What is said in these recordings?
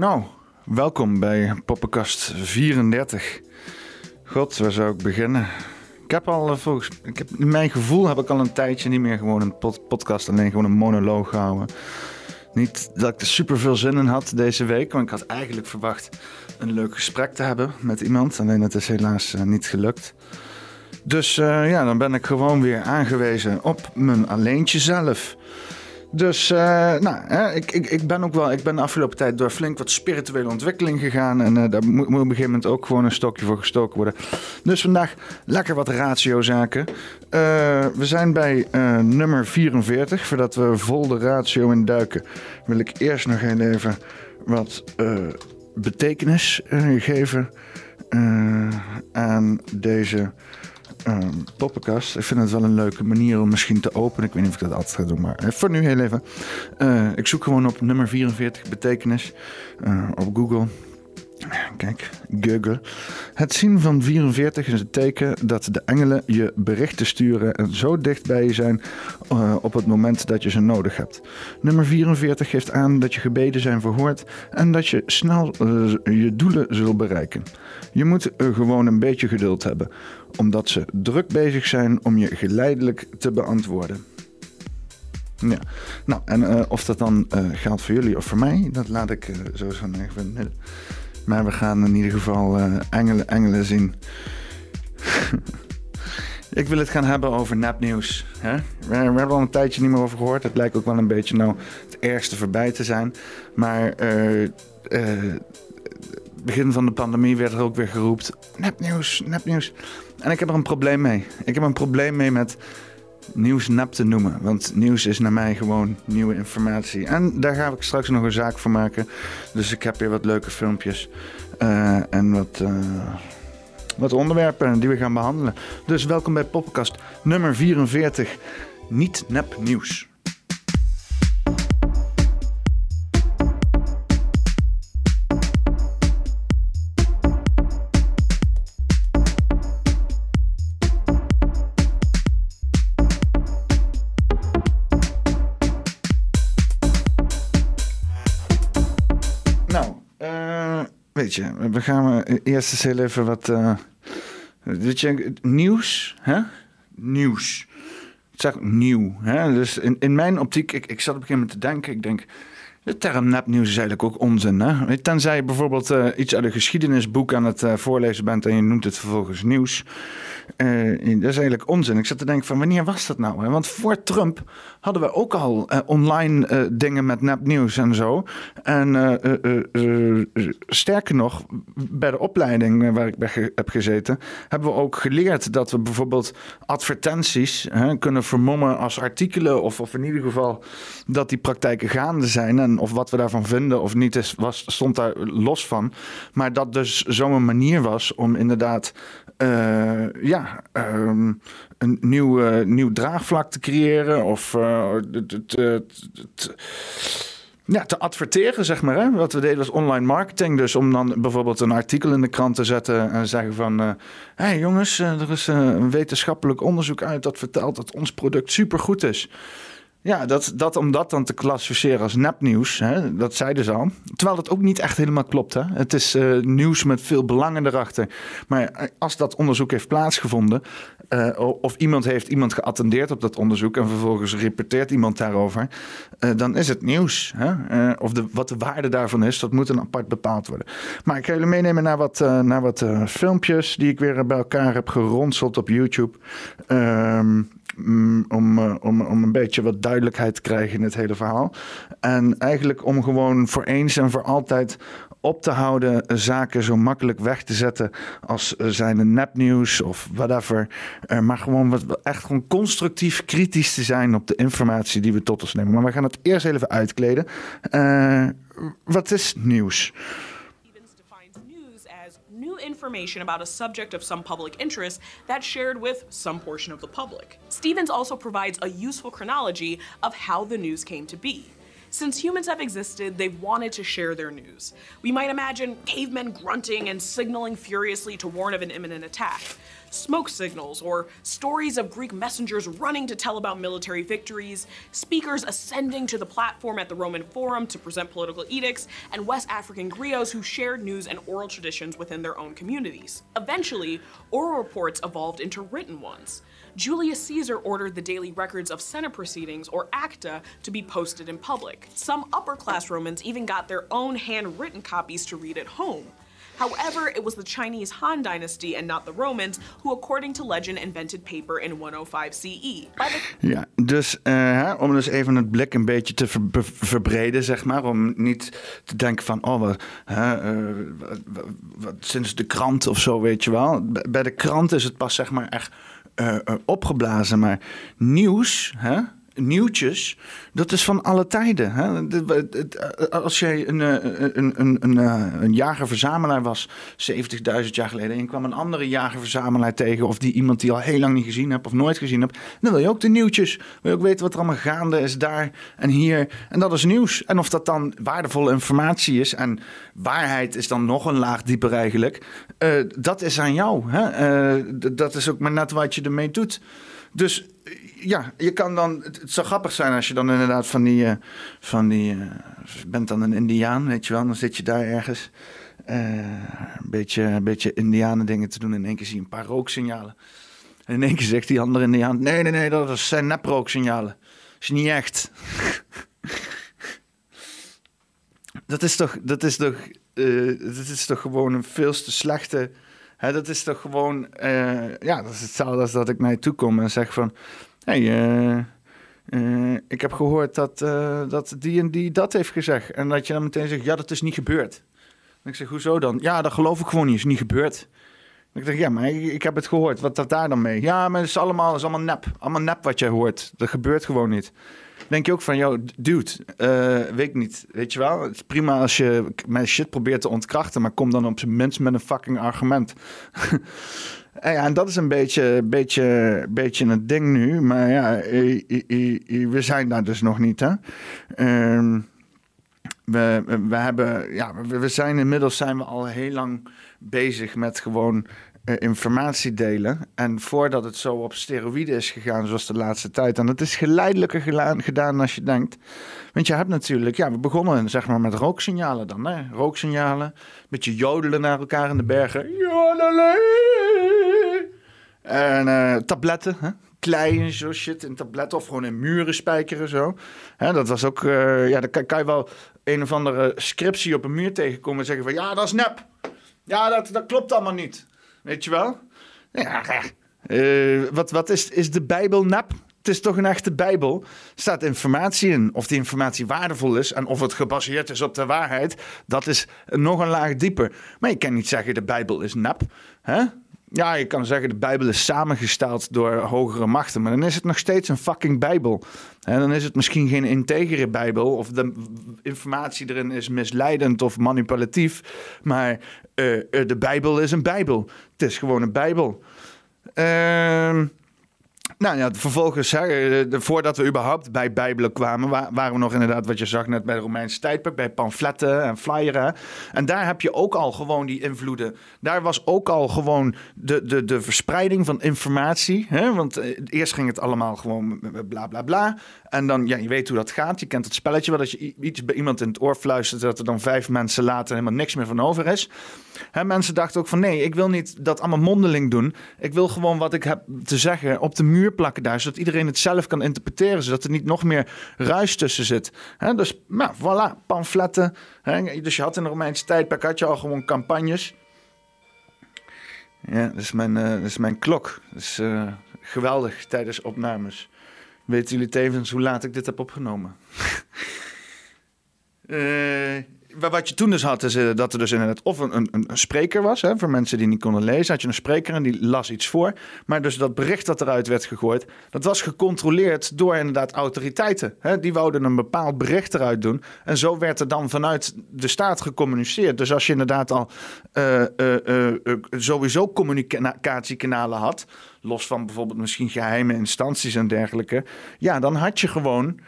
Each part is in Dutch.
Nou, welkom bij Poppenkast 34. God, waar zou ik beginnen? Ik heb al, eh, volgens ik heb, mijn gevoel heb ik al een tijdje niet meer gewoon een pod- podcast, alleen gewoon een monoloog gehouden. Niet dat ik er super veel zin in had deze week, want ik had eigenlijk verwacht een leuk gesprek te hebben met iemand. Alleen het is helaas eh, niet gelukt. Dus eh, ja, dan ben ik gewoon weer aangewezen op mijn alleentje zelf. Dus, eh, nou, hè, ik, ik, ik ben ook wel, ik ben de afgelopen tijd door flink wat spirituele ontwikkeling gegaan. En eh, daar moet, moet op een gegeven moment ook gewoon een stokje voor gestoken worden. Dus vandaag lekker wat ratiozaken. Eh we zijn bij nummer 44. Voordat we vol de ratio induiken, wil ik eerst nog even wat betekenis geven aan deze ehm, poppenkast. Ik vind het wel een leuke manier om misschien te openen. Ik weet niet of ik dat altijd ga doen, maar eh, voor nu heel even. Eh, ik zoek gewoon op nummer 44 betekenis eh, op Google. Kijk, Google. Het zien van 44 is het teken dat de engelen je berichten sturen en zo dicht bij je zijn eh, op het moment dat je ze nodig hebt. Nummer 44 geeft aan dat je gebeden zijn verhoord en dat je snel eh, je doelen zult bereiken. Je moet eh, gewoon een beetje geduld hebben, omdat ze druk bezig zijn om je geleidelijk te beantwoorden. Ja, nou en of dat dan geldt voor jullie of voor mij, dat laat ik zo zo even. Maar we gaan in ieder geval eh, engelen, engelen zien. ik wil het gaan hebben over nepnieuws. Hè? We, we hebben al een tijdje niet meer over gehoord. Het lijkt ook wel een beetje nou het ergste voorbij te zijn. Maar eh, begin van de pandemie werd er ook weer geroept... nepnieuws, nepnieuws. En ik heb er een probleem mee. Ik heb een probleem mee met nieuws nep te noemen. Want nieuws is naar mij gewoon nieuwe informatie. En daar ga ik straks nog een zaak van maken. Dus ik heb weer wat leuke filmpjes. eh, en wat, eh, wat onderwerpen die we gaan behandelen. Dus welkom bij Poppenkast nummer 44. Niet nep nieuws. We gaan eh, eerst eens heel even wat. eh, weet je, nieuws, hè? Nieuws. Ik zeg nieuw, hè? Dus in, in mijn optiek, ik, ik zat op een gegeven moment te denken, ik denk. De term nepnieuws is eigenlijk ook onzin. Hè? Tenzij je bijvoorbeeld eh, iets uit een geschiedenisboek aan het eh, voorlezen bent en je noemt het vervolgens nieuws. Eh, dat is eigenlijk onzin. Ik zat te denken van wanneer was dat nou? Want voor Trump hadden we ook al eh, online eh, dingen met nepnieuws en zo. En sterker nog, bij de opleiding waar ik bij heb gezeten, hebben we ook geleerd dat we bijvoorbeeld advertenties hè, kunnen vermommen als artikelen. Of, of in ieder geval dat die praktijken gaande zijn. En of wat we daarvan vinden of niet, was, stond daar los van. Maar dat dus zo'n manier was om inderdaad eh, ja, ehm, een nieuw, eh, nieuw draagvlak te creëren. Of eh, het- het- ja, te adverteren, zeg maar. Hè? Wat we deden was online marketing. Dus om dan bijvoorbeeld een artikel in de krant te zetten en zeggen van... Hé hey jongens, eh, er is eh, een wetenschappelijk onderzoek uit dat vertelt dat ons product supergoed is. Ja, dat, dat, om dat dan te klassificeren als nepnieuws, hè, dat zeiden ze al. Terwijl dat ook niet echt helemaal klopt. Hè. Het is eh, nieuws met veel belangen erachter. Maar eh, als dat onderzoek heeft plaatsgevonden... eh, of iemand heeft iemand geattendeerd op dat onderzoek... en vervolgens repeteert iemand daarover... dan is het nieuws. Hè. Of de, wat de waarde daarvan is, dat moet dan apart bepaald worden. Maar ik ga jullie meenemen naar wat, naar wat filmpjes... die ik weer bij elkaar heb geronseld op YouTube... Ehm, mm, om, eh, om, om een beetje wat duidelijkheid te krijgen in het hele verhaal. En eigenlijk om gewoon voor eens en voor altijd op te houden zaken zo makkelijk weg te zetten als eh, zijn een nepnieuws of whatever. Maar gewoon wat, echt gewoon constructief kritisch te zijn op de informatie die we tot ons nemen. Maar we gaan het eerst even uitkleden. Eh, wat is nieuws? Information about a subject of some public interest that's shared with some portion of the public. Stevens also provides a useful chronology of how the news came to be. Since humans have existed, they've wanted to share their news. We might imagine cavemen grunting and signaling furiously to warn of an imminent attack. Smoke signals or stories of Greek messengers running to tell about military victories, speakers ascending to the platform at the Roman Forum to present political edicts, and West African griots who shared news and oral traditions within their own communities. Eventually, oral reports evolved into written ones. Julius Caesar ordered the daily records of Senate proceedings, or acta, to be posted in public. Some upper class Romans even got their own handwritten copies to read at home. However, it was the Chinese Han Dynasty and not the Romans who, according to legend, invented paper in 105 CE. Ja, dus eh, om dus even het blik een beetje te verbreden, zeg maar. Om niet te denken van, oh, wat, eh, wat, wat- sinds de krant of zo, weet je wel. Bij- de krant is het pas, zeg maar, echt eh, opgeblazen. Maar nieuws, hè, nieuwtjes, dat is van alle tijden. Hè? Eh, Als jij een, eh, een, een, een, eh, een jager-verzamelaar was, 70.000 jaar geleden, en je kwam een andere jager-verzamelaar tegen, of die iemand die al heel lang niet gezien hebt of nooit gezien hebt, dan wil je ook de nieuwtjes. Wil je ook weten wat er allemaal gaande is daar en hier. En dat is nieuws. En of dat dan waardevolle informatie is, en waarheid is dan nog een laag dieper eigenlijk, dat is aan jou. Hè? Dat is ook maar net wat je ermee doet. Dus ja, je kan dan. Het, zou grappig zijn als je dan inderdaad van die. eh, van die eh, bent dan een Indiaan, weet je wel. Dan zit je daar ergens. eh, een beetje, een beetje Indianen dingen te doen. En in één keer zie je een paar rooksignalen. En in één keer zegt die andere Indiaan: Nee, nee, nee, dat zijn neprooksignalen. Dat is niet echt. Dat is toch. Dat is toch. dat is toch gewoon een veel te slechte. Hè, dat is toch gewoon. eh, ja, dat is hetzelfde als dat ik naar je toe kom en zeg van. Hé, eh, eh, ik heb gehoord dat, dat die en die dat heeft gezegd. En dat je dan meteen zegt: Ja, dat is niet gebeurd. En ik zeg: Hoezo dan? Ja, dat geloof ik gewoon niet. Is niet gebeurd. En ik zeg: Ja, maar ik, ik heb het gehoord. Wat dat daar dan mee? Ja, maar het is allemaal, het is allemaal nep. Allemaal nep wat jij hoort. Dat gebeurt gewoon niet denk je ook van, yo, dude, eh, weet ik niet. Weet je wel, het is prima als je mijn shit probeert te ontkrachten, maar kom dan op zijn minst met een fucking argument. en, ja, en dat is een beetje, beetje, beetje het ding nu, maar ja, we zijn daar dus nog niet, hè. Ehm, we, we, hebben, ja, we, zijn inmiddels zijn we al heel lang bezig met gewoon informatie delen. En voordat het zo op steroïden is gegaan, zoals de laatste tijd. En het is geleidelijker gedaan als je denkt. Want je hebt natuurlijk, ja, we begonnen zeg maar met rooksignalen dan. Hè? Rooksignalen, beetje jodelen naar elkaar in de bergen. En eh, tabletten, hè? klei zo shit in tabletten of gewoon in muren spijkeren zo. Hè, dat was ook, eh, ja, dan kan, kan je wel een of andere scriptie op een muur tegenkomen en zeggen van ja, dat is nep. Ja, dat, dat klopt allemaal niet. Weet je wel? Ja, eh, wat, wat is, is de Bijbel nep? Het is toch een echte Bijbel. Er staat informatie in. Of die informatie waardevol is en of het gebaseerd is op de waarheid, dat is nog een laag dieper. Maar je kan niet zeggen de Bijbel is nep. Hè? Ja, je kan zeggen de Bijbel is samengesteld door hogere machten, maar dan is het nog steeds een fucking Bijbel. En dan is het misschien geen integere Bijbel of de informatie erin is misleidend of manipulatief, maar eh, eh, de Bijbel is een Bijbel. Het is gewoon een Bijbel. Ehm nou ja, vervolgens, hè, de, voordat we überhaupt bij Bijbelen kwamen, wa- waren we nog inderdaad, wat je zag net bij de Romeinse tijdperk, bij pamfletten en flyeren. En daar heb je ook al gewoon die invloeden. Daar was ook al gewoon de, de, de verspreiding van informatie. Hè? Want eh, eerst ging het allemaal gewoon bla bla bla. En dan, ja, je weet hoe dat gaat. Je kent het spelletje wel, dat je iets bij iemand in het oor fluistert, dat er dan vijf mensen later helemaal niks meer van over is. Hè, mensen dachten ook van nee, ik wil niet dat allemaal mondeling doen. Ik wil gewoon wat ik heb te zeggen op de muur plakken daar, zodat iedereen het zelf kan interpreteren, zodat er niet nog meer ruis tussen zit. Hè, dus nou, voilà, pamfletten. Dus je had in de Romeinse tijdperk had je al gewoon campagnes. Ja, dat is mijn, eh, dat is mijn klok. Dat is eh, geweldig tijdens opnames. Weten jullie tevens hoe laat ik dit heb opgenomen? Eh, wat je toen dus had, is eh, dat er dus inderdaad of een, een, spreker was, hè, voor mensen die niet konden lezen, had je een spreker en die las iets voor. Maar dus dat bericht dat eruit werd gegooid, dat was gecontroleerd door inderdaad autoriteiten. Hè. Die wouden een bepaald bericht eruit doen. En zo werd er dan vanuit de staat gecommuniceerd. Dus als je inderdaad al eh, eh, sowieso communicatiekanalen had, los van bijvoorbeeld misschien geheime instanties en dergelijke, ja, dan had je gewoon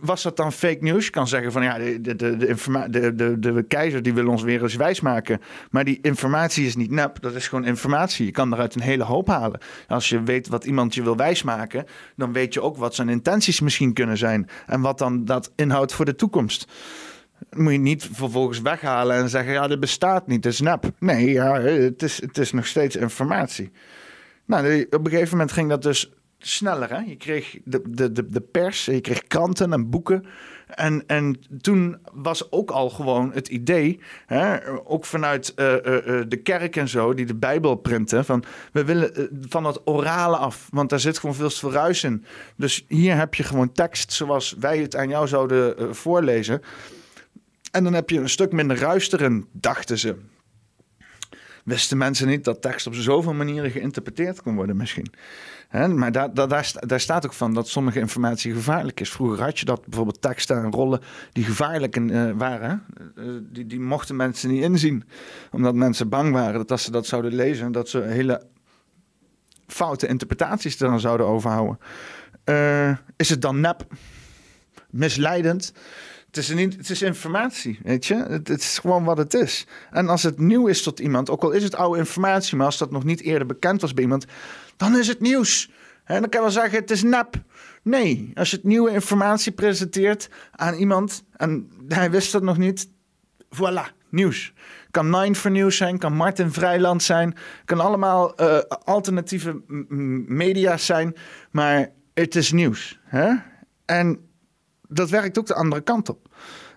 was dat dan fake news? Je kan zeggen van ja, de, de, de, de, de, keizer die wil ons weer eens wijsmaken. Maar die informatie is niet nep, dat is gewoon informatie. Je kan eruit een hele hoop halen. Als je weet wat iemand je wil wijsmaken, dan weet je ook wat zijn intenties misschien kunnen zijn. En wat dan dat inhoudt voor de toekomst. Moet je niet vervolgens weghalen en zeggen: ja, dit bestaat niet, het is nep. Nee, ja, het, is, het is nog steeds informatie. Nou, op een gegeven moment ging dat dus sneller. Hè? Je kreeg de, de, de, de pers, je kreeg kranten en boeken. En, en toen was ook al gewoon het idee, hè, ook vanuit uh, uh, de kerk en zo, die de Bijbel printen, van we willen van het orale af, want daar zit gewoon veel te ruis in. Dus hier heb je gewoon tekst zoals wij het aan jou zouden voorlezen. En dan heb je een stuk minder ruis erin, dachten ze. Wisten mensen niet dat tekst op zoveel manieren geïnterpreteerd kon worden, misschien. Maar daar, daar, daar, staat ook van dat sommige informatie gevaarlijk is. Vroeger had je dat bijvoorbeeld teksten en rollen die gevaarlijk uh, waren. Uh, die, die mochten mensen niet inzien. Omdat mensen bang waren dat als ze dat zouden lezen, dat ze hele foute interpretaties er dan zouden overhouden. Is het dan nep? Misleidend? Het is, het is informatie, weet je. Het, het, is gewoon wat het is. En als het nieuw is tot iemand, ook al is het oude informatie, maar als dat nog niet eerder bekend was bij iemand, dan is het nieuws. En dan kan wel zeggen, het is nep. Nee, als je het nieuwe informatie presenteert aan iemand en hij wist dat nog niet, voilà, nieuws. Kan Nine for Nieuws zijn, kan Martin Vrijland zijn, kan allemaal uh, alternatieve media zijn, maar het is nieuws. Hè? En dat werkt ook de andere kant op.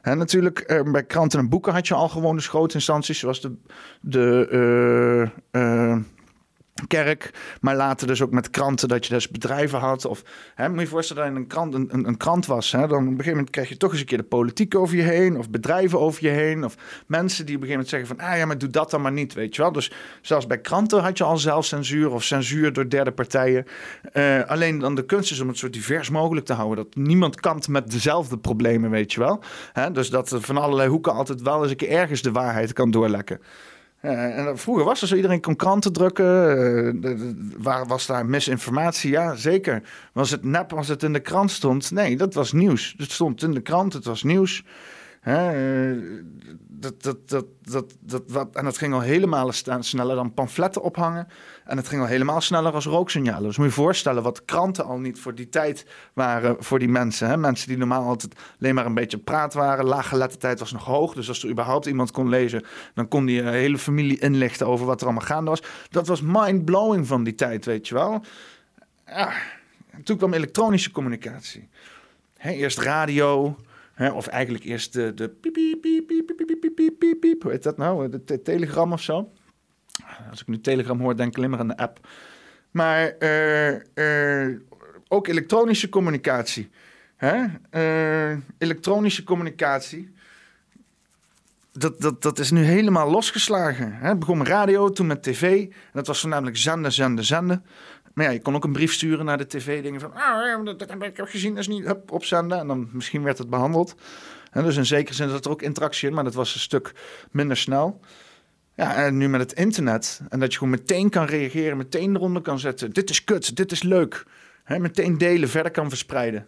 He, natuurlijk, uh, bij kranten en boeken had je al gewoon dus grote instanties, zoals de, de uh, kerk, maar later dus ook met kranten dat je dus bedrijven had. Of hè, moet je voorstellen dat je een krant, een, een, krant was. Hè, dan op een gegeven moment krijg je toch eens een keer de politiek over je heen, of bedrijven over je heen, of mensen die op een gegeven moment zeggen van, ah ja, maar doe dat dan maar niet, weet je wel. Dus zelfs bij kranten had je al zelfcensuur of censuur door derde partijen. Uh, alleen dan de kunst is om het zo divers mogelijk te houden, dat niemand kampt met dezelfde problemen, weet je wel. Hè, dus dat er van allerlei hoeken altijd wel eens een keer ergens de waarheid kan doorlekken. Uh, en vroeger was er zo, iedereen kon kranten drukken. De, waar was daar misinformatie? Ja, zeker. Was het nep als het in de krant stond? Nee, dat was nieuws. Het stond in de krant, het was nieuws. Uh, dat, dat, dat, dat, dat, wat, en dat ging al helemaal sneller dan pamfletten ophangen. En het ging al helemaal sneller als rooksignalen. Dus moet je voorstellen wat kranten al niet voor die tijd waren voor die mensen. Hè? Mensen die normaal altijd alleen maar een beetje praat waren. Laaggeletterdheid was nog hoog. Dus als er überhaupt iemand kon lezen, dan kon die hele familie inlichten over wat er allemaal gaande was. Dat was mind-blowing van die tijd, weet je wel. Ja, toen kwam elektronische communicatie. Hè, eerst radio, Hè, of eigenlijk eerst de, de piep, piep, piep, piep, piep, piep, piep, piep, hoe heet dat nou? De te telegram of zo. Als ik nu telegram hoor, denk ik alleen maar aan de app. Maar uh, uh, ook elektronische communicatie. Hè? Uh, elektronische communicatie. Dat, dat, dat is nu helemaal losgeslagen. Hè? Het begon met radio, toen met tv. En dat was voornamelijk zenden, zenden, zenden. Ja, je kon ook een brief sturen naar de tv. Dingen van, ah, dat heb gezien, dat is niet, hup, opzenden. En dan misschien werd het behandeld. En dus in zekere zin zat er ook interactie in, maar dat was een stuk minder snel. Ja, en nu met het internet. En dat je gewoon meteen kan reageren, meteen eronder kan zetten. Dit is kut, dit is leuk. He, meteen delen, verder kan verspreiden.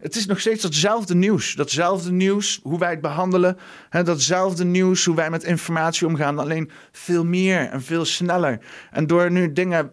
Het is nog steeds datzelfde nieuws. Datzelfde nieuws, hoe wij het behandelen. Hè, datzelfde nieuws, hoe wij met informatie omgaan. Alleen veel meer en veel sneller. En door nu dingen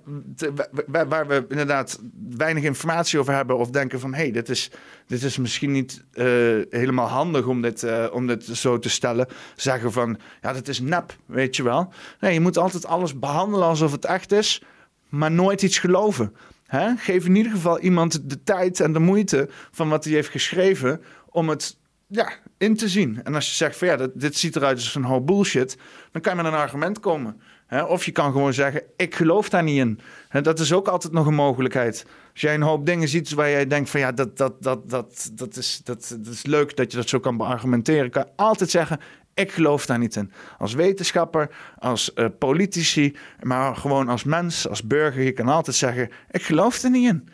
waar, we inderdaad weinig informatie over hebben. Of denken van, hé, hey, dit, is, dit is misschien niet uh, helemaal handig om dit, uh, om dit zo te stellen. Zeggen van, ja, dat is nep, weet je wel. Nee, je moet altijd alles behandelen alsof het echt is. Maar nooit iets geloven. Hè? Geef in ieder geval iemand de tijd en de moeite van wat hij heeft geschreven om het ja, in te zien. En als je zegt van ja, dit, ziet eruit als een hoop bullshit, dan kan je met een argument komen. Hè? Of je kan gewoon zeggen, ik geloof daar niet in. Hè, dat is ook altijd nog een mogelijkheid. Als jij een hoop dingen ziet waar jij denkt van ja, dat, dat, dat, dat, dat, is, dat, dat is leuk dat je dat zo kan beargumenteren, kan je altijd zeggen, ik geloof daar niet in. Als wetenschapper, als uh, politici, maar gewoon als mens, als burger. Je kan altijd zeggen, ik geloof er niet in.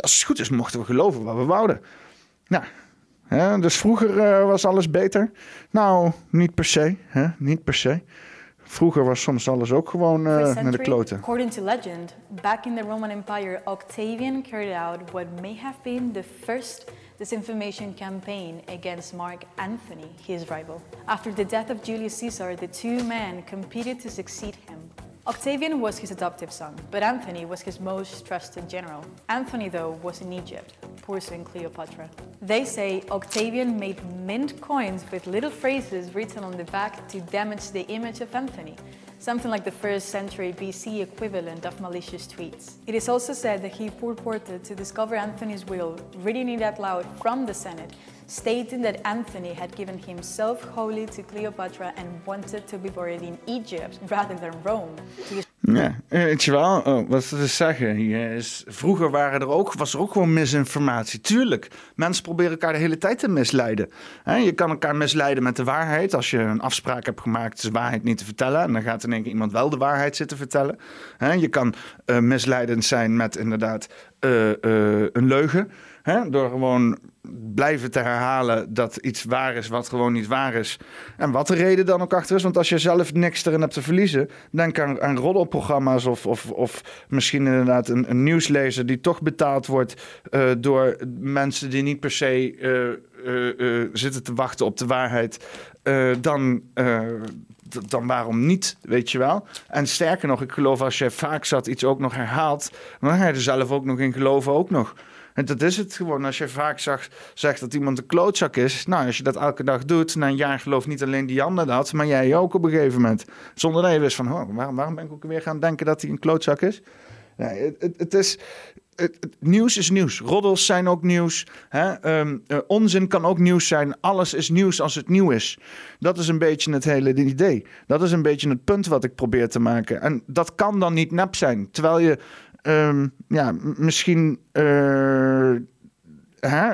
Als het goed is, mochten we geloven wat we wouden. Nou, hè? dus vroeger uh, was alles beter. Nou, niet per se. Hè? Niet per se. Vroeger was soms alles ook gewoon uh, naar de kloten. According to legend, back in the Roman Empire, Octavian carried out what may have been the first disinformation campaign against Mark Antony, his rival. After the death of Julius Caesar, the two men competed to succeed him. Octavian was his adoptive son, but Anthony was his most trusted general. Anthony, though, was in Egypt, pursuing Cleopatra. They say Octavian made mint coins with little phrases written on the back to damage the image of Anthony, something like the first century BC equivalent of malicious tweets. It is also said that he purported to discover Anthony's will, reading it out loud from the Senate, stating that Anthony had given himself wholly to Cleopatra and wanted to be buried in Egypt rather than Rome. Ja, eh, weet je wel, oh, wat ze zeggen hier is, vroeger waren er ook, was er ook gewoon misinformatie. Tuurlijk, mensen proberen elkaar de hele tijd te misleiden. je kan elkaar misleiden met de waarheid. Als je een afspraak hebt gemaakt de waarheid niet te vertellen... en dan gaat in één keer iemand wel de waarheid zitten vertellen. je kan uh, misleidend zijn met inderdaad uh, een leugen... Hè? Door gewoon blijven te herhalen dat iets waar is wat gewoon niet waar is. En wat de reden dan ook achter is. Want als je zelf niks erin hebt te verliezen, denk aan, aan roddelprogramma's of, of, of misschien inderdaad een, een nieuwslezer die toch betaald wordt uh, door mensen die niet per se uh, uh, zitten te wachten op de waarheid. dan dan waarom niet, weet je wel? En sterker nog, ik geloof als je vaak zat iets ook nog herhaalt, dan ga je er zelf ook nog in geloven ook nog. En dat is het gewoon. Als je vaak zegt dat iemand een klootzak is. Nou, als je dat elke dag doet, na een jaar gelooft niet alleen die ander dat, maar jij ook op een gegeven moment. Zonder dat je wist van, oh, waarom, waarom ben ik ook weer gaan denken dat hij een klootzak is? Nee, het, het, het is. Het, nieuws is nieuws. Roddels zijn ook nieuws. Hè? Ehm, eh, onzin kan ook nieuws zijn. Alles is nieuws als het nieuw is. Dat is een beetje het hele idee. Dat is een beetje het punt wat ik probeer te maken. En dat kan dan niet nep zijn. Terwijl je um, ja, misschien. Uh, hè?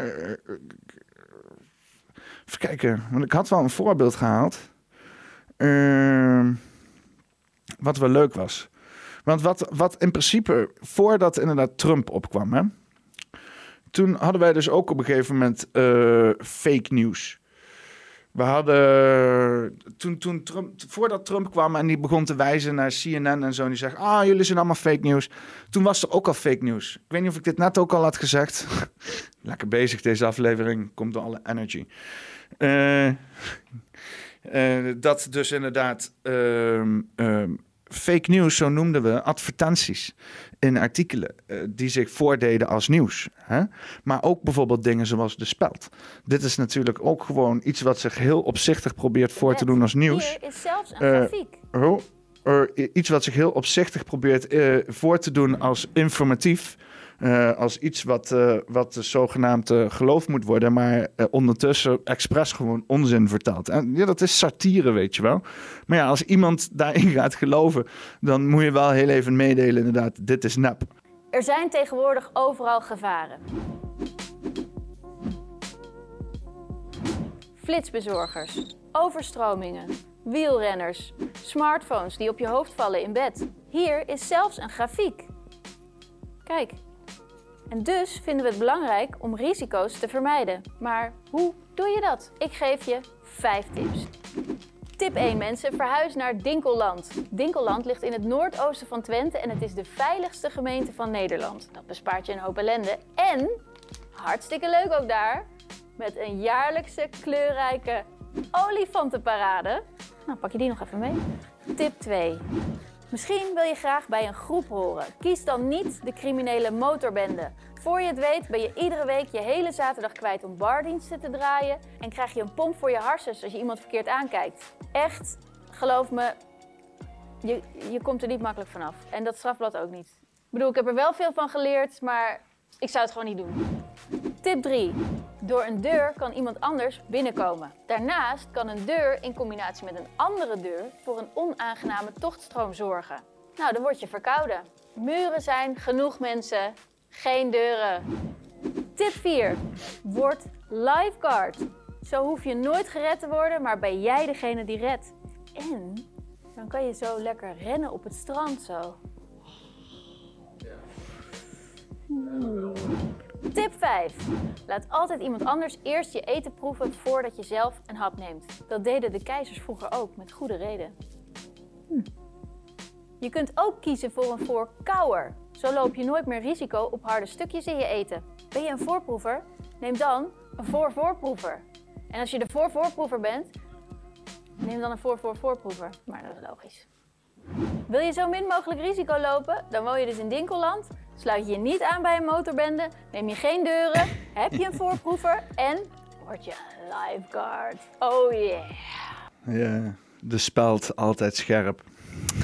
Even kijken, want ik had wel een voorbeeld gehaald. Uh, wat wel leuk was. Want wat, wat in principe, voordat inderdaad Trump opkwam, hè, toen hadden wij dus ook op een gegeven moment uh, fake nieuws. We hadden toen, toen Trump, voordat Trump kwam en die begon te wijzen naar CNN en zo, en die zegt: Ah, jullie zijn allemaal fake nieuws. Toen was er ook al fake nieuws. Ik weet niet of ik dit net ook al had gezegd. Lekker bezig deze aflevering, komt door alle energy. Uh, uh, dat dus inderdaad uh, fake nieuws, zo noemden we advertenties in artikelen uh, die zich voordeden als nieuws. Hè? Maar ook bijvoorbeeld dingen zoals de speld. Dit is natuurlijk ook gewoon iets wat zich heel opzichtig probeert voor te doen als nieuws. Hier is zelfs een uh, grafiek. Oh, uh, iets wat zich heel opzichtig probeert voor te doen als informatief. Uh, als iets wat, uh, wat zogenaamd geloofd moet worden, maar ondertussen expres gewoon onzin vertelt. En ja, dat is satire, weet je wel. Maar ja, als iemand daarin gaat geloven, dan moet je wel heel even meedelen, inderdaad, dit is nep. Er zijn tegenwoordig overal gevaren. Flitsbezorgers, overstromingen, wielrenners, smartphones die op je hoofd vallen in bed. Hier is zelfs een grafiek. Kijk, en dus vinden we het belangrijk om risico's te vermijden. Maar hoe doe je dat? Ik geef je 5 tips. Tip 1 mensen, verhuis naar Dinkelland. Dinkelland ligt in het noordoosten van Twente en het is de veiligste gemeente van Nederland. Dat bespaart je een hoop ellende. En, hartstikke leuk ook daar, met een jaarlijkse kleurrijke olifantenparade. Nou, pak je die nog even mee. Tip 2. Misschien wil je graag bij een groep horen. Kies dan niet de criminele motorbende. Voor je het weet ben je iedere week je hele zaterdag kwijt om bardiensten te draaien en krijg je een pomp voor je harsens als je iemand verkeerd aankijkt. Echt, geloof me, je, je komt er niet makkelijk vanaf. En dat strafblad ook niet. Ik bedoel, ik heb er wel veel van geleerd, maar ik zou het gewoon niet doen. Tip 3. Door een deur kan iemand anders binnenkomen. Daarnaast kan een deur in combinatie met een andere deur voor een onaangename tochtstroom zorgen. Nou, dan word je verkouden. Muren zijn genoeg mensen, geen deuren. Tip 4. Word lifeguard. Zo hoef je nooit gered te worden, maar ben jij degene die redt. En dan kan je zo lekker rennen op het strand zo. Tip 5. Laat altijd iemand anders eerst je eten proeven voordat je zelf een hap neemt. Dat deden de keizers vroeger ook, met goede reden. Je kunt ook kiezen voor een voorkouwer. Zo loop je nooit meer risico op harde stukjes in je eten. Ben je een voorproever? Neem dan een voor-voorproever. En als je de voor-voorproever bent, neem dan een voor-voor-voorproever. Maar dat is logisch. Wil je zo min mogelijk risico lopen? Dan woon je dus in Dinkelland. Sluit je je niet aan bij een motorbende, neem je geen deuren, heb je een voorproever en word je een lifeguard. Oh yeah. Ja, de speld altijd scherp.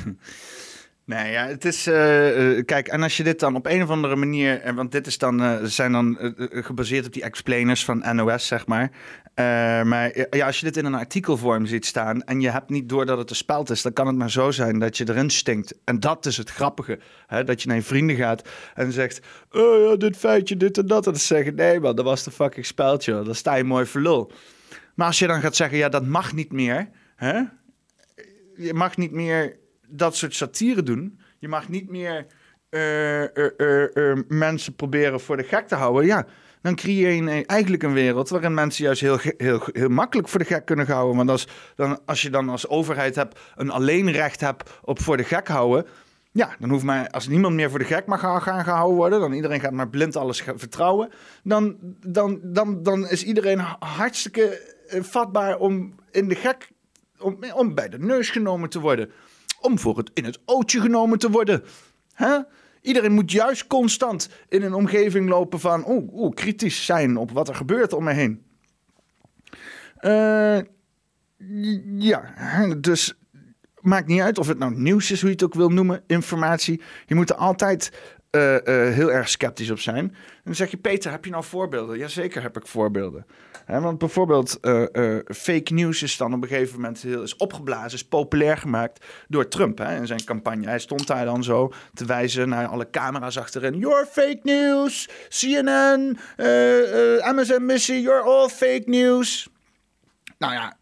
Nee, ja, het is. eh, eh, kijk, en als je dit dan op een of andere manier. eh, Want dit is dan, eh, zijn dan gebaseerd op die explainers van NOS, zeg maar. Maar ja, als je dit in een artikelvorm ziet staan. en je hebt niet door dat het een speld is. dan kan het maar zo zijn dat je erin stinkt. En dat is het grappige. Hè? Dat je naar je vrienden gaat en zegt. Oh ja, dit feitje, dit en dat. En dan zeggen: nee, man, dat was de fucking speldje. Dan sta je mooi voor lul. Maar als je dan gaat zeggen: ja, dat mag niet meer. Hè? je mag niet meer dat soort satire doen. Je mag niet meer eh, eh, eh, mensen proberen voor de gek te houden. Ja, dan creëer je een- eigenlijk een wereld waarin mensen juist heel, heel, heel makkelijk voor de gek kunnen houden. Want als, dan, als je dan als overheid hebt, een alleenrecht hebt op voor de gek houden. Ja, dan hoeft mij, als niemand meer voor de gek mag gaan, gehouden worden, dan iedereen gaat maar blind alles vertrouwen, dan, dan, dan, dan is iedereen hartstikke vatbaar om in de gek, om, om bij de neus genomen te worden, om voor het in het ootje genomen te worden. Iedereen moet juist constant in een omgeving lopen van, oeh, kritisch zijn op wat er gebeurt om me heen. Eh, ja, dus maakt niet uit of het nou nieuws is, hoe je het ook wil noemen, informatie. Je moet er altijd eh, eh, heel erg sceptisch op zijn. En dan zeg je, Peter, heb je nou voorbeelden? Jazeker heb ik voorbeelden. Want bijvoorbeeld eh, fake news is dan op een gegeven moment heel is opgeblazen, is populair gemaakt door Trump hè, in zijn campagne. Hij stond daar dan zo te wijzen naar alle camera's achterin. You're fake news, CNN, eh, MSNBC, you're all fake news. Nou ja,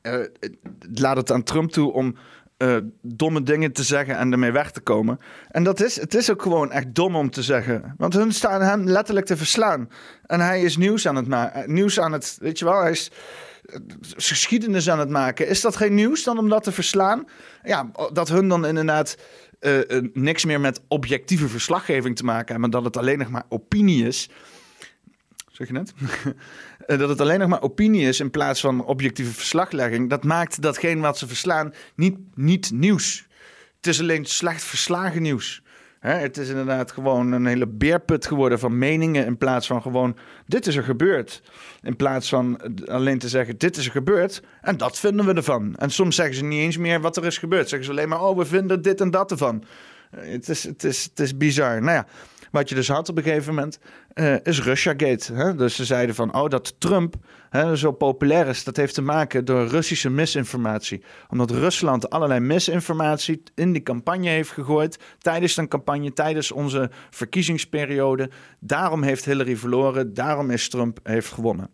laat het aan Trump toe om eh, domme dingen te zeggen en ermee weg te komen. En dat is, het is ook gewoon echt dom om te zeggen. Want hun staan hem letterlijk te verslaan. En hij is nieuws aan het maken. Nieuws aan het, weet je wel, hij is eh, geschiedenis aan het maken. Is dat geen nieuws dan om dat te verslaan? Ja, dat hun dan inderdaad eh, eh, niks meer met objectieve verslaggeving te maken hebben, maar dat het alleen nog maar opinie is. Zeg je net? Eh, dat het alleen nog maar opinie is in plaats van objectieve verslaglegging. Dat maakt datgene wat ze verslaan niet, niet nieuws. Het is alleen slecht verslagen nieuws. Hè, het is inderdaad gewoon een hele beerput geworden van meningen. In plaats van gewoon: dit is er gebeurd. In plaats van alleen te zeggen: dit is er gebeurd. En dat vinden we ervan. En soms zeggen ze niet eens meer wat er is gebeurd. Zeggen ze alleen maar: oh, we vinden dit en dat ervan. Eh, Het is, het is, het is bizar. Nou ja, wat je dus had op een gegeven moment eh, is Russiagate. Hè? Dus ze zeiden van, oh, dat Trump hè, zo populair is, dat heeft te maken door Russische misinformatie. Omdat Rusland allerlei misinformatie in die campagne heeft gegooid, tijdens een campagne, tijdens onze verkiezingsperiode. Daarom heeft Hillary verloren, daarom is Trump heeft gewonnen.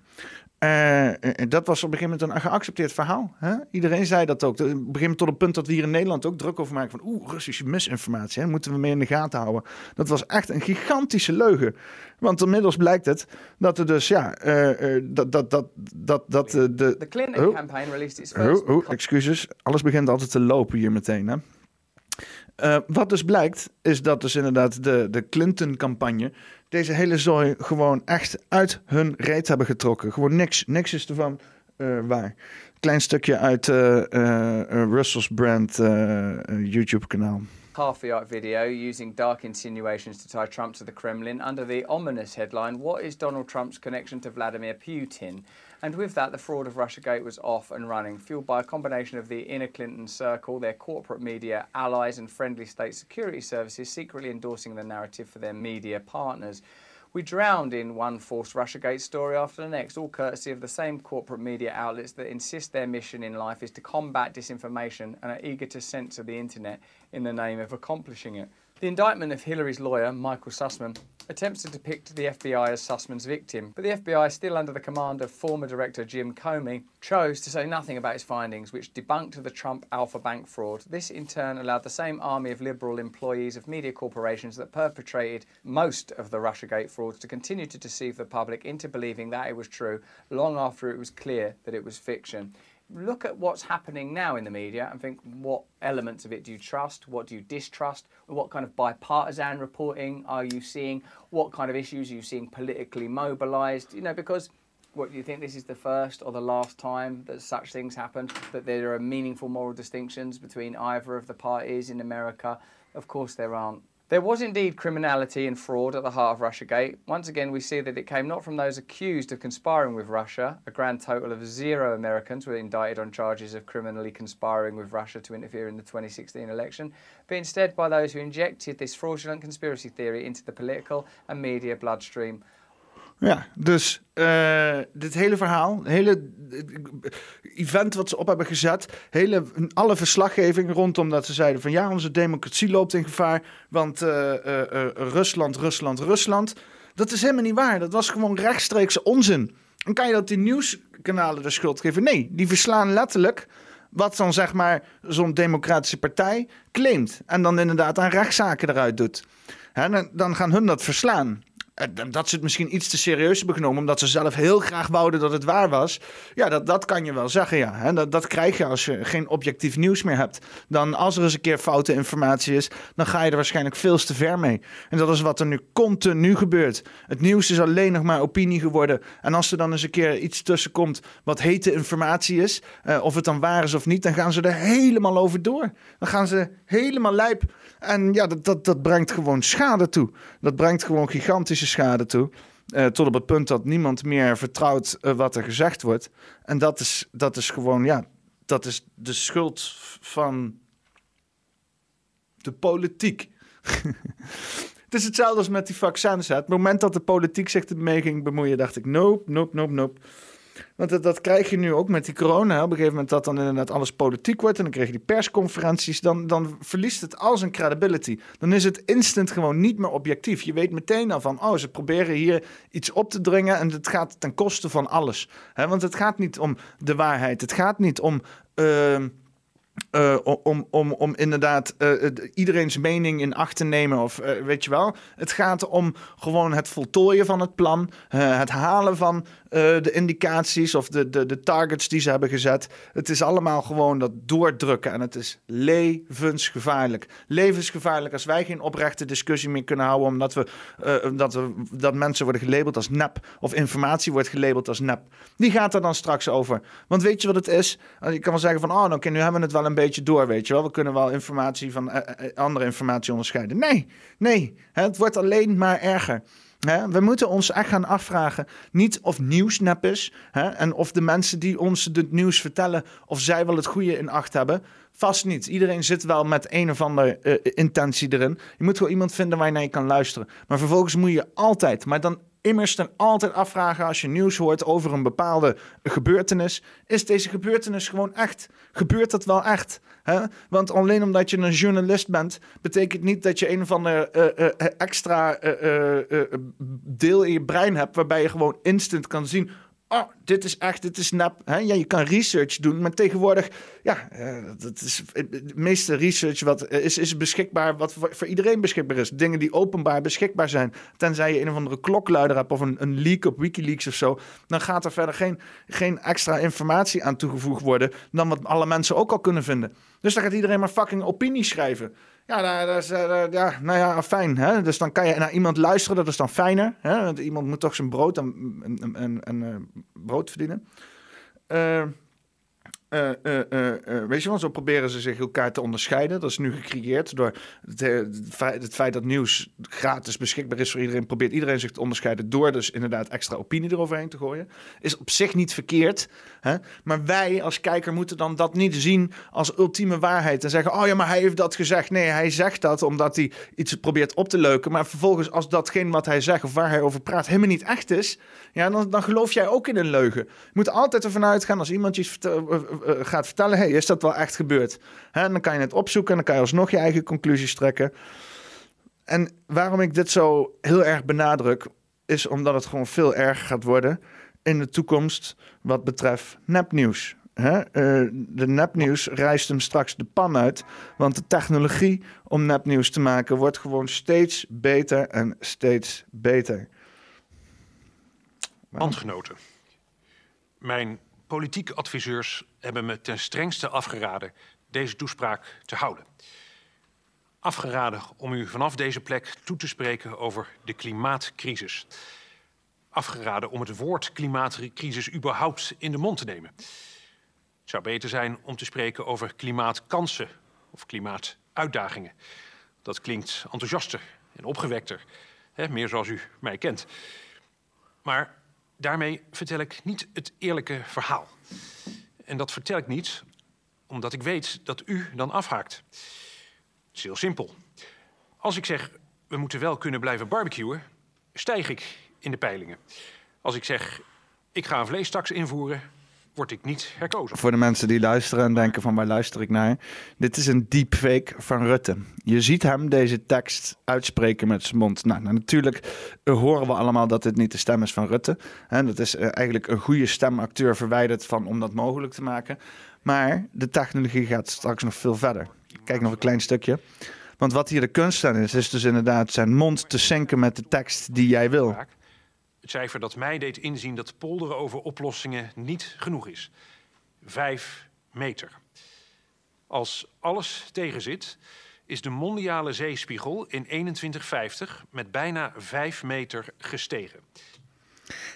Eh, eh, dat was op een gegeven moment een geaccepteerd verhaal. Hè? Iedereen zei dat ook. Op een gegeven moment tot een punt dat we hier in Nederland ook druk over maken. Van oeh, Russische misinformatie. Hè? Moeten we mee in de gaten houden. Dat was echt een gigantische leugen. Want inmiddels blijkt het dat er dus, ja, eh, dat, dat, dat, dat, dat eh, de... The Clinton Oh. campaign released its first. Oh, oh, excuses. Alles begint altijd te lopen hier meteen. Hè? Eh, wat dus blijkt, is dat dus inderdaad de, de Clinton-campagne deze hele zooi gewoon echt uit hun reet hebben getrokken. Gewoon niks, niks is ervan eh, waar. Klein stukje uit eh, Russell's brand eh, eh, YouTube-kanaal. half-the-art video using dark insinuations to tie Trump to the Kremlin under the ominous headline, What is Donald Trump's connection to Vladimir Putin? And with that, the fraud of Russiagate was off and running, fueled by a combination of the inner Clinton circle, their corporate media, allies, and friendly state security services secretly endorsing the narrative for their media partners. We drowned in one false Russiagate story after the next, all courtesy of the same corporate media outlets that insist their mission in life is to combat disinformation and are eager to censor the internet in the name of accomplishing it. The indictment of Hillary's lawyer, Michael Sussman, attempts to depict the FBI as Sussman's victim, but the FBI, still under the command of former director Jim Comey, chose to say nothing about his findings, which debunked the Trump Alpha Bank fraud. This, in turn, allowed the same army of liberal employees of media corporations that perpetrated most of the Russiagate frauds to continue to deceive the public into believing that it was true long after it was clear that it was fiction. Look at what's happening now in the media and think what elements of it do you trust? What do you distrust? What kind of bipartisan reporting are you seeing? What kind of issues are you seeing politically mobilized? You know, because what do you think this is the first or the last time that such things happen? That there are meaningful moral distinctions between either of the parties in America? Of course, there aren't. There was indeed criminality and fraud at the heart of Russiagate. Once again, we see that it came not from those accused of conspiring with Russia. A grand total of zero Americans were indicted on charges of criminally conspiring with Russia to interfere in the 2016 election, but instead by those who injected this fraudulent conspiracy theory into the political and media bloodstream Ja, dus uh, dit hele verhaal, hele event wat ze op hebben gezet, hele, alle verslaggeving rondom dat ze zeiden van ja, onze democratie loopt in gevaar, want uh, Rusland, Rusland, Rusland. Dat is helemaal niet waar. Dat was gewoon rechtstreekse onzin. En kan je dat die nieuwskanalen de schuld geven? Nee, die verslaan letterlijk wat dan zeg maar zo'n democratische partij claimt. En dan inderdaad aan rechtszaken eruit doet. He, dan gaan hun dat verslaan. Eh, dat ze het misschien iets te serieus hebben genomen, omdat ze zelf heel graag wouden dat het waar was. Ja, dat, dat kan je wel zeggen, ja. Dat, dat krijg je als je geen objectief nieuws meer hebt. Dan als er eens een keer foute informatie is, dan ga je er waarschijnlijk veel te ver mee. En dat is wat er nu continu gebeurt. Het nieuws is alleen nog maar opinie geworden. En als er dan eens een keer iets tussen komt wat hete informatie is, uh, of het dan waar is of niet, dan gaan ze er helemaal over door. Dan gaan ze helemaal lijp. En ja, dat, dat, dat brengt gewoon schade toe. Dat brengt gewoon gigantische schade toe. Uh, tot op het punt dat niemand meer vertrouwt uh, wat er gezegd wordt. En dat is, dat is gewoon, ja, dat is de schuld van de politiek. het is hetzelfde als met die vaccins. Hè. Het moment dat de politiek zich ermee ging bemoeien, dacht ik: nope, nope, nope, nope. Want dat, krijg je nu ook met die corona. Op een gegeven moment dat dan inderdaad alles politiek wordt. En dan krijg je die persconferenties. Dan, dan verliest het al zijn credibility. Dan is het instant gewoon niet meer objectief. Je weet meteen al van, oh, ze proberen hier iets op te dringen. En het gaat ten koste van alles. want het gaat niet om de waarheid. Het gaat niet om... Uh, uh, om, om, om inderdaad uh, iedereen's mening in acht te nemen. Of uh, weet je wel. Het gaat om gewoon het voltooien van het plan. het halen van de indicaties of de, de, de targets die ze hebben gezet. Het is allemaal gewoon dat doordrukken. En het is levensgevaarlijk. Levensgevaarlijk als wij geen oprechte discussie meer kunnen houden. Omdat we, dat, we, dat mensen worden gelabeld als nep. Of informatie wordt gelabeld als nep. Die gaat er dan straks over. Want weet je wat het is? Je kan wel zeggen van, oh, oké, okay, nu hebben we het wel een beetje door, weet je wel. We kunnen wel informatie van andere informatie onderscheiden. Nee, nee, het wordt alleen maar erger. We moeten ons echt gaan afvragen, niet of nieuwsnap is hè, en of de mensen die ons het nieuws vertellen, of zij wel het goede in acht hebben. Vast niet. Iedereen zit wel met een of andere uh, intentie erin. Je moet wel iemand vinden waar je naar je kan luisteren. Maar vervolgens moet je altijd, maar dan immers dan altijd afvragen als je nieuws hoort over een bepaalde gebeurtenis. Is deze gebeurtenis gewoon echt? Gebeurt dat wel echt? Want alleen omdat je een journalist bent, betekent niet dat je een of ander uh, uh, extra uh, deel in je brein hebt waarbij je gewoon instant kan zien oh, dit is echt, dit is nep. Ja, je kan research doen, maar tegenwoordig, ja, uh, dat is de meeste research wat is, is beschikbaar, wat voor, voor, iedereen beschikbaar is. Dingen die openbaar beschikbaar zijn. Tenzij je een of andere klokluider hebt of een, een leak op Wikileaks of zo, dan gaat er verder geen, geen extra informatie aan toegevoegd worden dan wat alle mensen ook al kunnen vinden. Dus dan gaat iedereen maar fucking opinie schrijven. Ja, uh, ja, nou ja, fijn. Hè? Dus dan kan je naar iemand luisteren, dat is dan fijner. Hè? Want iemand moet toch zijn brood en, en, en, uh, brood verdienen. Uh, uh, uh, weet je wel, zo proberen ze zich elkaar te onderscheiden. Dat is nu gecreëerd door het, het, feit dat nieuws gratis beschikbaar is voor iedereen. Probeert iedereen zich te onderscheiden door dus inderdaad extra opinie eroverheen te gooien. Is op zich niet verkeerd. Hè? Maar wij als kijker moeten dan dat niet zien als ultieme waarheid. En zeggen, oh ja, maar hij heeft dat gezegd. Nee, hij zegt dat omdat hij iets probeert op te leuken. Maar vervolgens als datgene wat hij zegt of waar hij over praat helemaal niet echt is. Ja, dan, dan geloof jij ook in een leugen. Je moet altijd ervan uitgaan als iemand je uh, gaat vertellen: hey, is dat wel echt gebeurd? Hè, dan kan je het opzoeken en dan kan je alsnog je eigen conclusies trekken. En waarom ik dit zo heel erg benadruk, is omdat het gewoon veel erger gaat worden in de toekomst wat betreft nepnieuws. Hè? Uh, de nepnieuws reist hem straks de pan uit. Want de technologie om nepnieuws te maken wordt gewoon steeds beter en steeds beter. Landgenoten. Mijn politieke adviseurs hebben me ten strengste afgeraden deze toespraak te houden. Afgeraden om u vanaf deze plek toe te spreken over de klimaatcrisis. Afgeraden om het woord klimaatcrisis überhaupt in de mond te nemen. Het zou beter zijn om te spreken over klimaatkansen of klimaatuitdagingen. Dat klinkt enthousiaster en opgewekter, hè, meer zoals u mij kent. Maar daarmee vertel ik niet het eerlijke verhaal. En dat vertel ik niet omdat ik weet dat u dan afhaakt. Het is heel simpel. Als ik zeg, we moeten wel kunnen blijven barbecuen, stijg ik in de peilingen. Als ik zeg, ik ga een vleestaks invoeren, word ik niet herkozen. Voor de mensen die luisteren en denken van waar luister ik naar. Dit is een deepfake van Rutte. Je ziet hem deze tekst uitspreken met zijn mond. Nou, nou natuurlijk horen we allemaal dat dit niet de stem is van Rutte. En dat is eh, eigenlijk een goede stemacteur verwijderd van om dat mogelijk te maken. Maar de technologie gaat straks nog veel verder. Kijk nog een klein stukje. Want wat hier de kunst aan is, is dus inderdaad zijn mond te zinken met de tekst die jij wil. Het cijfer dat mij deed inzien dat polderen over oplossingen niet genoeg is. Vijf meter. Als alles tegenzit, is de mondiale zeespiegel in 2150 met bijna vijf meter gestegen.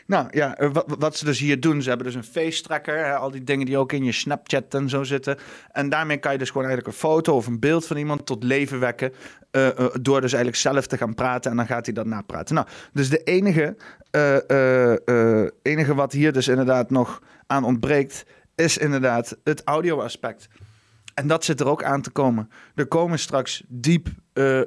Nou ja, eh, wat, wat, ze dus hier doen, ze hebben dus een face tracker, al die dingen die ook in je Snapchat en zo zitten. En daarmee kan je dus gewoon eigenlijk een foto of een beeld van iemand tot leven wekken. Uh, uh, door dus eigenlijk zelf te gaan praten en dan gaat hij dat napraten. Nou, dus de enige, enige wat hier dus inderdaad nog aan ontbreekt, is inderdaad het audio aspect. En dat zit er ook aan te komen. Er komen straks diep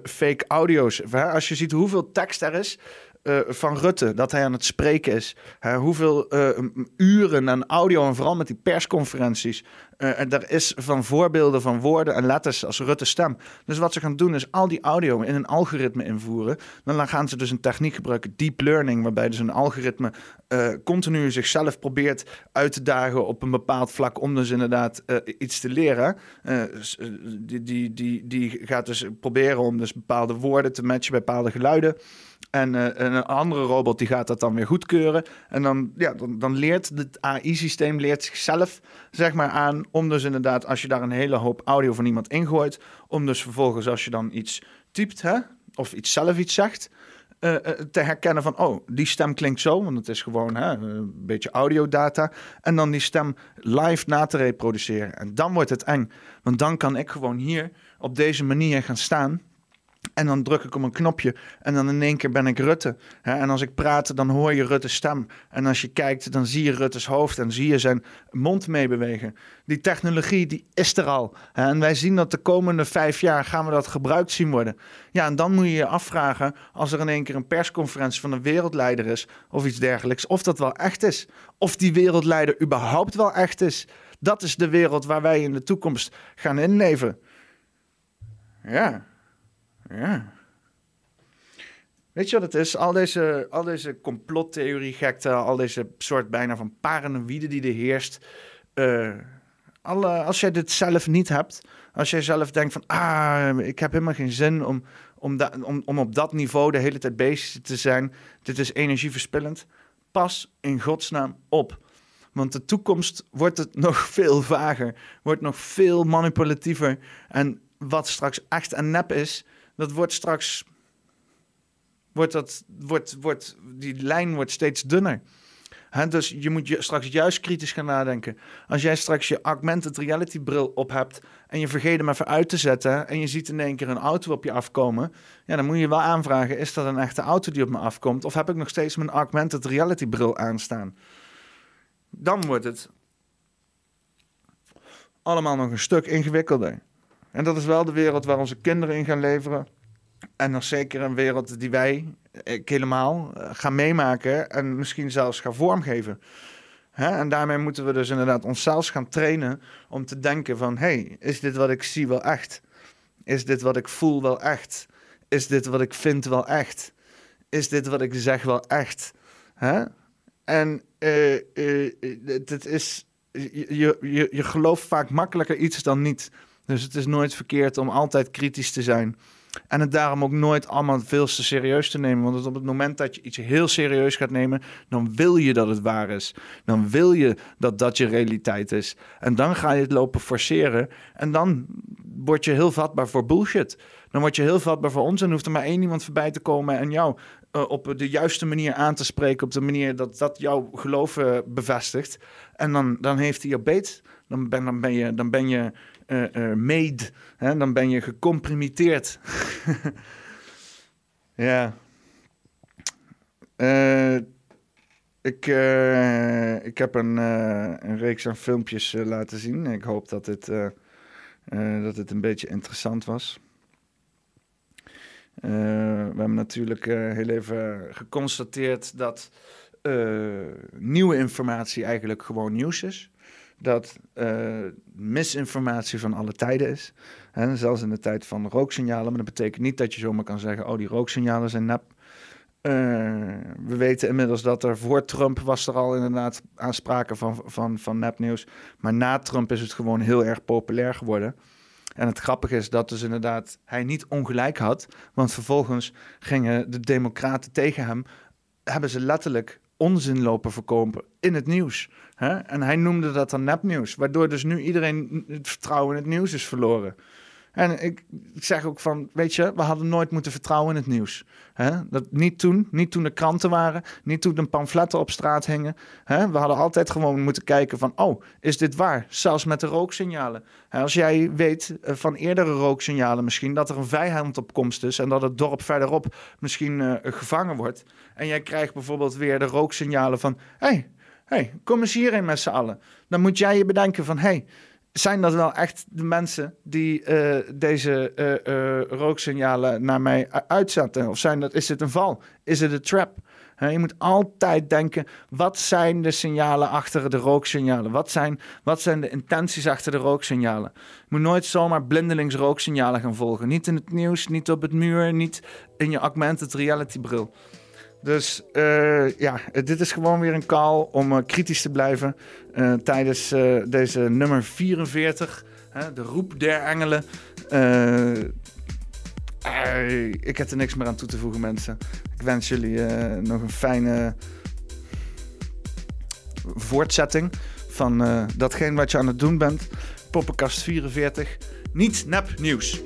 fake audio's. Als je ziet hoeveel tekst er is, uh, van Rutte, dat hij aan het spreken is. Hoeveel uh, uren aan audio en vooral met die persconferenties. en er is van voorbeelden van woorden en letters als Rutte stem. Dus wat ze gaan doen is al die audio in een algoritme invoeren. Dan gaan ze dus een techniek gebruiken, deep learning, waarbij dus een algoritme continu zichzelf probeert uit te dagen op een bepaald vlak om dus inderdaad iets te leren. die, die, die, die gaat dus proberen om dus bepaalde woorden te matchen bij bepaalde geluiden. En, uh, een andere robot die gaat dat dan weer goedkeuren. En dan, ja, dan, dan leert het AI-systeem leert zichzelf zeg maar, aan om dus inderdaad, als je daar een hele hoop audio van iemand ingooit, om dus vervolgens als je dan iets typt hè, of iets zelf iets zegt, uh, te herkennen van, oh, die stem klinkt zo, want het is gewoon hè, een beetje audiodata. En dan die stem live na te reproduceren. En dan wordt het eng, want dan kan ik gewoon hier op deze manier gaan staan en dan druk ik op een knopje en dan in één keer ben ik Rutte. En als ik praat, dan hoor je Rutte's stem. En als je kijkt, dan zie je Rutte's hoofd en zie je zijn mond meebewegen. Die technologie, die is er al. En wij zien dat de komende vijf jaar gaan we dat gebruikt zien worden. Ja, en dan moet je je afvragen, als er in één keer een persconferentie van een wereldleider is of iets dergelijks, of dat wel echt is. Of die wereldleider überhaupt wel echt is. Dat is de wereld waar wij in de toekomst gaan inleven. Ja. Ja. Weet je wat het is? Al deze, al deze complottheorie-gekte, al deze soort bijna van paranoïde die er heerst. Uh, alle, als jij dit zelf niet hebt, als jij zelf denkt van, ah, ik heb helemaal geen zin om, om, om, om op dat niveau de hele tijd bezig te zijn, dit is energieverspillend, pas in godsnaam op. Want de toekomst wordt het nog veel vager, wordt nog veel manipulatiever. En wat straks echt en nep is, dat wordt straks. Wordt dat, wordt, wordt, die lijn wordt steeds dunner. dus je moet je straks juist kritisch gaan nadenken. Als jij straks je augmented reality bril op hebt en je vergeet hem even uit te zetten en je ziet in één keer een auto op je afkomen, ja, dan moet je wel aanvragen: is dat een echte auto die op me afkomt? Of heb ik nog steeds mijn augmented reality bril aanstaan? Dan wordt het allemaal nog een stuk ingewikkelder. En dat is wel de wereld waar onze kinderen in gaan leveren. En nog zeker een wereld die wij, ik helemaal, eh, gaan meemaken en misschien zelfs gaan vormgeven. En daarmee moeten we dus inderdaad onszelf gaan trainen om te denken van... hey, is dit wat ik zie wel echt? Is dit wat ik voel wel echt? Is dit wat ik vind wel echt? Is dit wat ik zeg wel echt? En uh, is, je, je, je gelooft vaak makkelijker iets dan niet. Dus het is nooit verkeerd om altijd kritisch te zijn. En het daarom ook nooit allemaal veel te serieus te nemen. Want op het moment dat je iets heel serieus gaat nemen, dan wil je dat het waar is. Dan wil je dat dat je realiteit is. En dan ga je het lopen forceren. En dan word je heel vatbaar voor bullshit. Dan word je heel vatbaar voor ons. En hoeft er maar één iemand voorbij te komen en jou uh, op de juiste manier aan te spreken. Op de manier dat dat jouw geloof uh, bevestigt. En dan, dan heeft hij je beet. Dan ben, dan ben je, dan ben je made. Hè? Dan ben je gecomprimeerd. ja. ik, ik heb een, een reeks aan filmpjes laten zien. Ik hoop dat het, dat het een beetje interessant was. We hebben natuurlijk heel even geconstateerd dat nieuwe informatie eigenlijk gewoon nieuws is. Dat misinformatie van alle tijden is. Hè, zelfs in de tijd van rooksignalen. Maar dat betekent niet dat je zomaar kan zeggen: oh, die rooksignalen zijn nep. we weten inmiddels dat er voor Trump was er al inderdaad aanspraken van, van, van nepnieuws. Maar na Trump is het gewoon heel erg populair geworden. En het grappige is dat dus inderdaad hij niet ongelijk had. Want vervolgens gingen de democraten tegen hem... hebben ze letterlijk onzin lopen verkopen in het nieuws. Hè? En hij noemde dat dan nepnieuws. Waardoor dus nu iedereen het vertrouwen in het nieuws is verloren. En ik, zeg ook van, weet je, we hadden nooit moeten vertrouwen in het nieuws. Dat, niet toen, niet toen de kranten waren, niet toen de pamfletten op straat hingen. We hadden altijd gewoon moeten kijken van, oh, is dit waar? Zelfs met de rooksignalen. Als jij weet eh, van eerdere rooksignalen misschien dat er een vijand op komst is en dat het dorp verderop misschien uh, gevangen wordt. En jij krijgt bijvoorbeeld weer de rooksignalen van, hé, hey, hey, kom eens hierheen met z'n allen. Dan moet jij je bedenken van, hé, hey, zijn dat wel echt de mensen die uh, deze uh, uh, rooksignalen naar mij uitzetten? Of zijn dat, is het een val? Is het een trap? je moet altijd denken, wat zijn de signalen achter de rooksignalen? Wat zijn, wat zijn de intenties achter de rooksignalen? Je moet nooit zomaar blindelings rooksignalen gaan volgen. Niet in het nieuws, niet op het muur, niet in je augmented reality bril. Dus uh, ja, dit is gewoon weer een call om uh, kritisch te blijven uh, tijdens deze nummer 44, de roep der engelen. ik heb er niks meer aan toe te voegen, mensen. Ik wens jullie nog een fijne voortzetting van datgene wat je aan het doen bent. Poppenkast 44, niet nep nieuws.